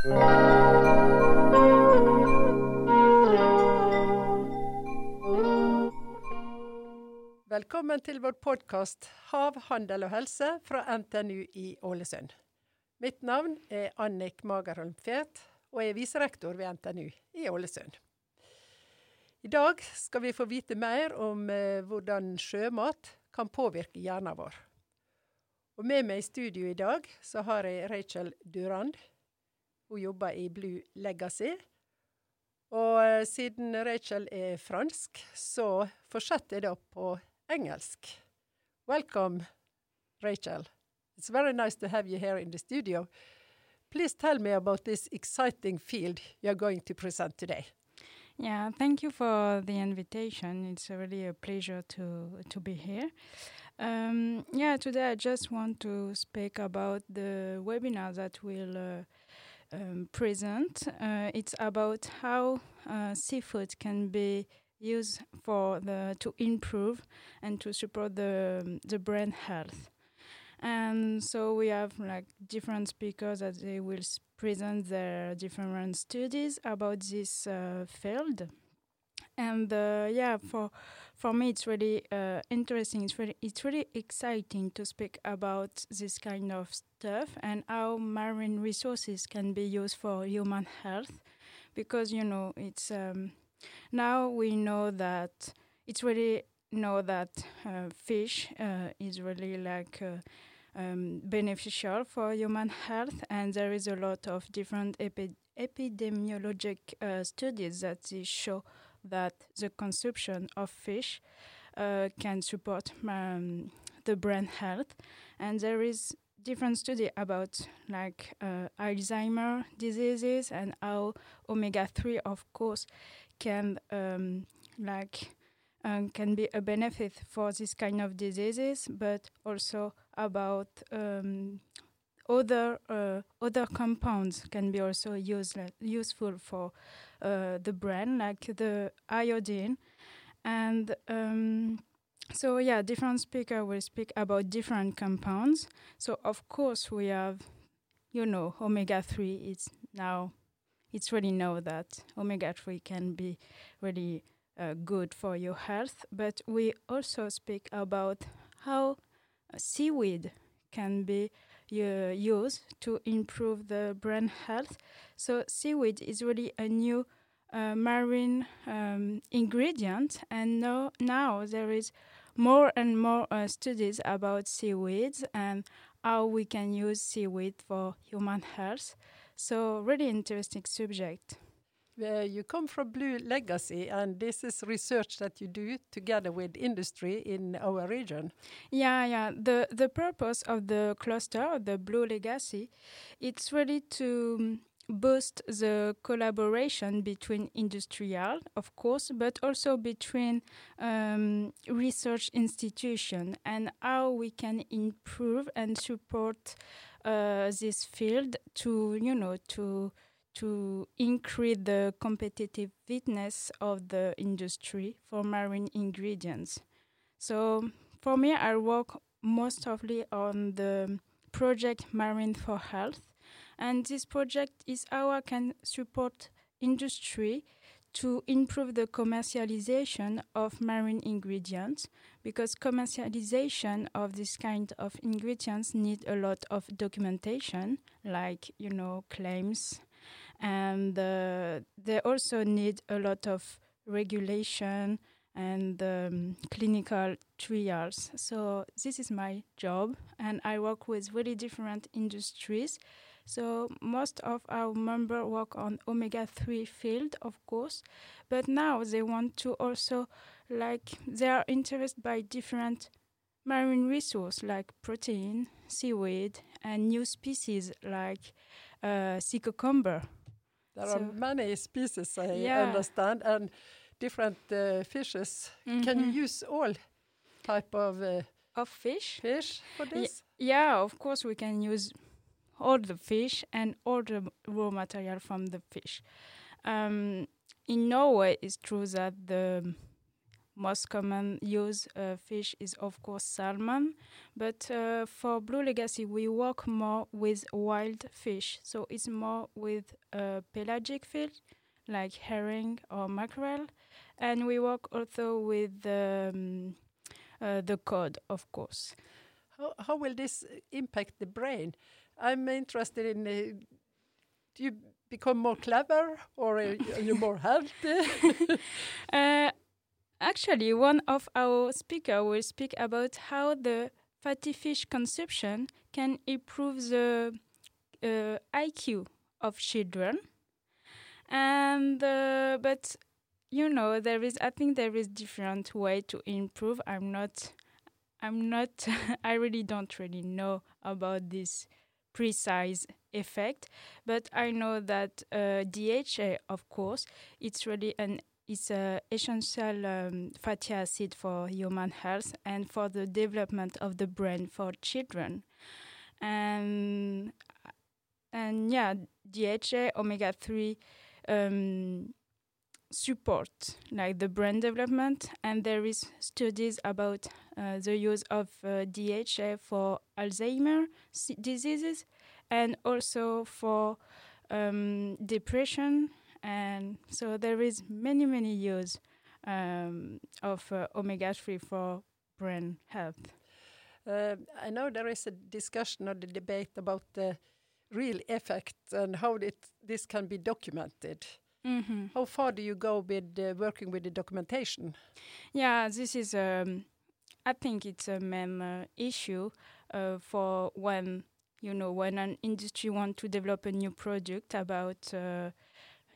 Velkommen til vår podkast 'Hav, handel og helse' fra NTNU i Ålesund. Mitt navn er Annik Magerholm Fet, og jeg er viserektor ved NTNU i Ålesund. I dag skal vi få vite mer om eh, hvordan sjømat kan påvirke hjernen vår. Og med meg i studio i dag så har jeg Rachel Durand. Hun jobber i Blue Legasea. Og eh, siden Rachel er fransk, så fortsetter jeg da på engelsk. Welcome, Rachel. It's very nice to have you here in the studio. Please tell me about this exciting field you're going to present today. Yeah, thank you for the invitation. It's really a pleasure to to be here. Um, yeah, today I just want to speak about the webinar that we'll uh, um, present. Uh, it's about how uh, seafood can be used for the to improve and to support the the brain health. And so we have like different speakers that they will present their different studies about this uh, field. And uh, yeah, for for me, it's really uh, interesting. It's really it's really exciting to speak about this kind of stuff and how marine resources can be used for human health, because you know it's um, now we know that it's really know that uh, fish uh, is really like uh, um, beneficial for human health, and there is a lot of different epi- epidemiologic uh, studies that show that the consumption of fish uh, can support um, the brain health, and there is different study about like uh, Alzheimer diseases and how omega three, of course, can um, like um, can be a benefit for this kind of diseases, but also about um, other uh, other compounds can be also use, useful for uh, the brain, like the iodine, and um, so yeah, different speaker will speak about different compounds. So of course we have, you know, omega three. It's now, it's really know that omega three can be really uh, good for your health. But we also speak about how seaweed can be uh, used to improve the brain health. So seaweed is really a new uh, marine um, ingredient, and now, now there is more and more uh, studies about seaweeds and how we can use seaweed for human health. So really interesting subject. Uh, you come from Blue Legasea, and this is research that you do together with industry in our region. Yeah, yeah. The the purpose of the cluster, the Blue Legasea, it's really to um, boost the collaboration between industrial, of course, but also between um, research institution and how we can improve and support uh, this field to, you know, to to increase the competitiveness of the industry for marine ingredients. So for me, I work mostly on the project Marine for Health, and this project is how I can support industry to improve the commercialization of marine ingredients because commercialization of this kind of ingredients need a lot of documentation like you know claims and they also need a lot of regulation and um, clinical trials. So this is my job, and I work with really different industries. So most of our members work on omega three field, of course, but now they want to also like they are interested by different marine resource like protein, seaweed, and new species like uh, sea cucumber. There so, are many species, I yeah. understand, and different uh, fishes. Mm -hmm. Can you mm-hmm. use all type of uh, of fish fish for this? Y yeah, of course we can use all the fish and all the raw material from the fish. Um, in Norway, it's true that the most common use uh, fish is of course salmon, but uh, for Blue Legasea we work more with wild fish, so it's more with uh, pelagic fish like herring or mackerel, and we work also with um, uh, the cod, of course. How, how will this impact the brain? I'm interested in. Uh, do you become more clever or are you more healthy? uh, actually, one of our speakers will speak about how the fatty fish consumption can improve the uh, IQ of children. And uh, but you know there is I think there is different way to improve. I'm not I'm not I really don't really know about this precise effect, but I know that uh, DHA, of course, it's really an it's an essential um, fatty acid for human health and for the development of the brain for children, and and yeah, DHA omega three um, support like the brain development. And there is studies about uh, the use of uh, DHA for Alzheimer diseases and also for um, depression and so there is many many use um, of uh, omega-3 for brain health uh, I know there is a discussion or the debate about the real effect and how it, this can be documented Mm -hmm. How far do you go with uh, working with the documentation? Yeah, this is, um, I think it's a main uh, issue uh, for when, you know, when an industry wants to develop a new product about uh,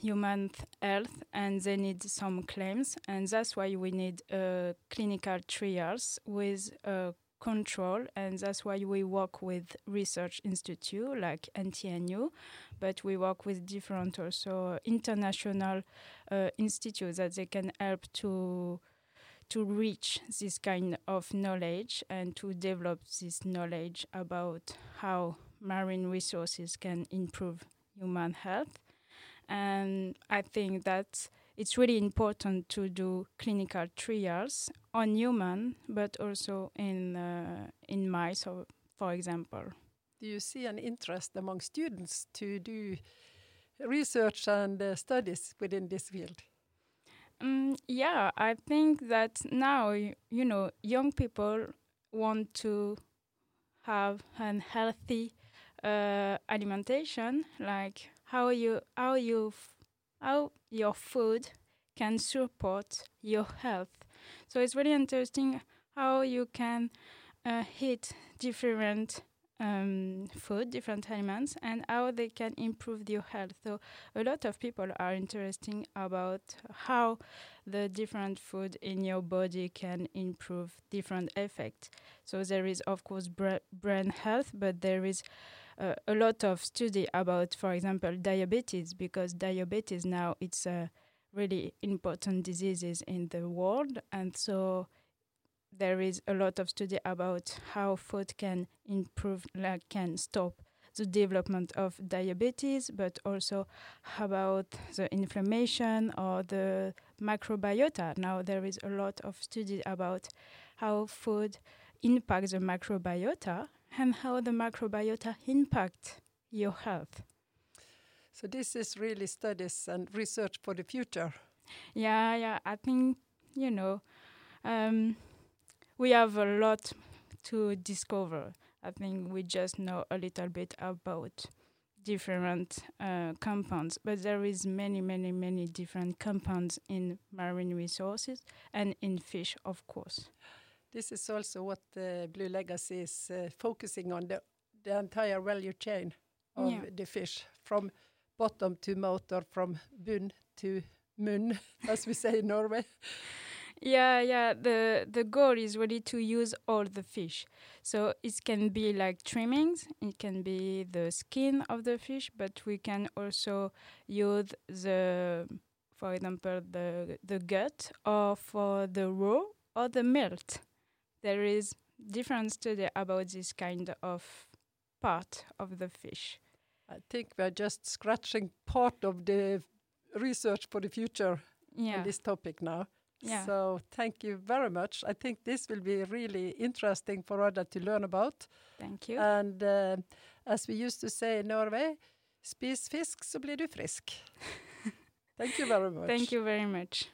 human health and they need some claims. And that's why we need uh, clinical trials with uh, control and that's why we work with research institute like NTNU but we work with different also international uh, institutes that they can help to to reach this kind of knowledge and to develop this knowledge about how marine resources can improve human health and i think that it's really important to do clinical trials on human, but also in uh, in mice, or, for example. Do you see an interest among students to do research and uh, studies within this field? Um, yeah, I think that now you know young people want to have an healthy uh, alimentation, like how you how you how your food can support your health. So it's really interesting how you can uh, eat different um, food, different elements, and how they can improve your health. So a lot of people are interested about how the different food in your body can improve different effects. So there is, of course, brain health, but there is uh, a lot of study about, for example, diabetes, because diabetes now it's a really important diseases in the world, and so there is a lot of study about how food can improve, like can stop the development of diabetes, but also about the inflammation or the microbiota. Now there is a lot of study about how food impacts the microbiota and how the microbiota impact your health. So this is really studies and research for the future. Yeah, yeah. I think you know um, we have a lot to discover. I think we just know a little bit about different uh, compounds, but there is many, many, many different compounds in marine resources and in fish, of course. This is also what the Blue Legasea is uh, focusing on the, the entire value chain of yeah. the fish from bottom to mouth or from bunn to moon, as we say in Norway. Yeah, yeah. The the goal is really to use all the fish. So it can be like trimmings, it can be the skin of the fish, but we can also use the, for example, the the gut, or for the raw or the melt there is different study about this kind of part of the fish. I think we're just scratching part of the research for the future yeah. on this topic now. Yeah. So thank you very much. I think this will be really interesting for others to learn about. Thank you. And uh, as we used to say in Norway, spis fisk så blir du frisk. thank you very much. Thank you very much.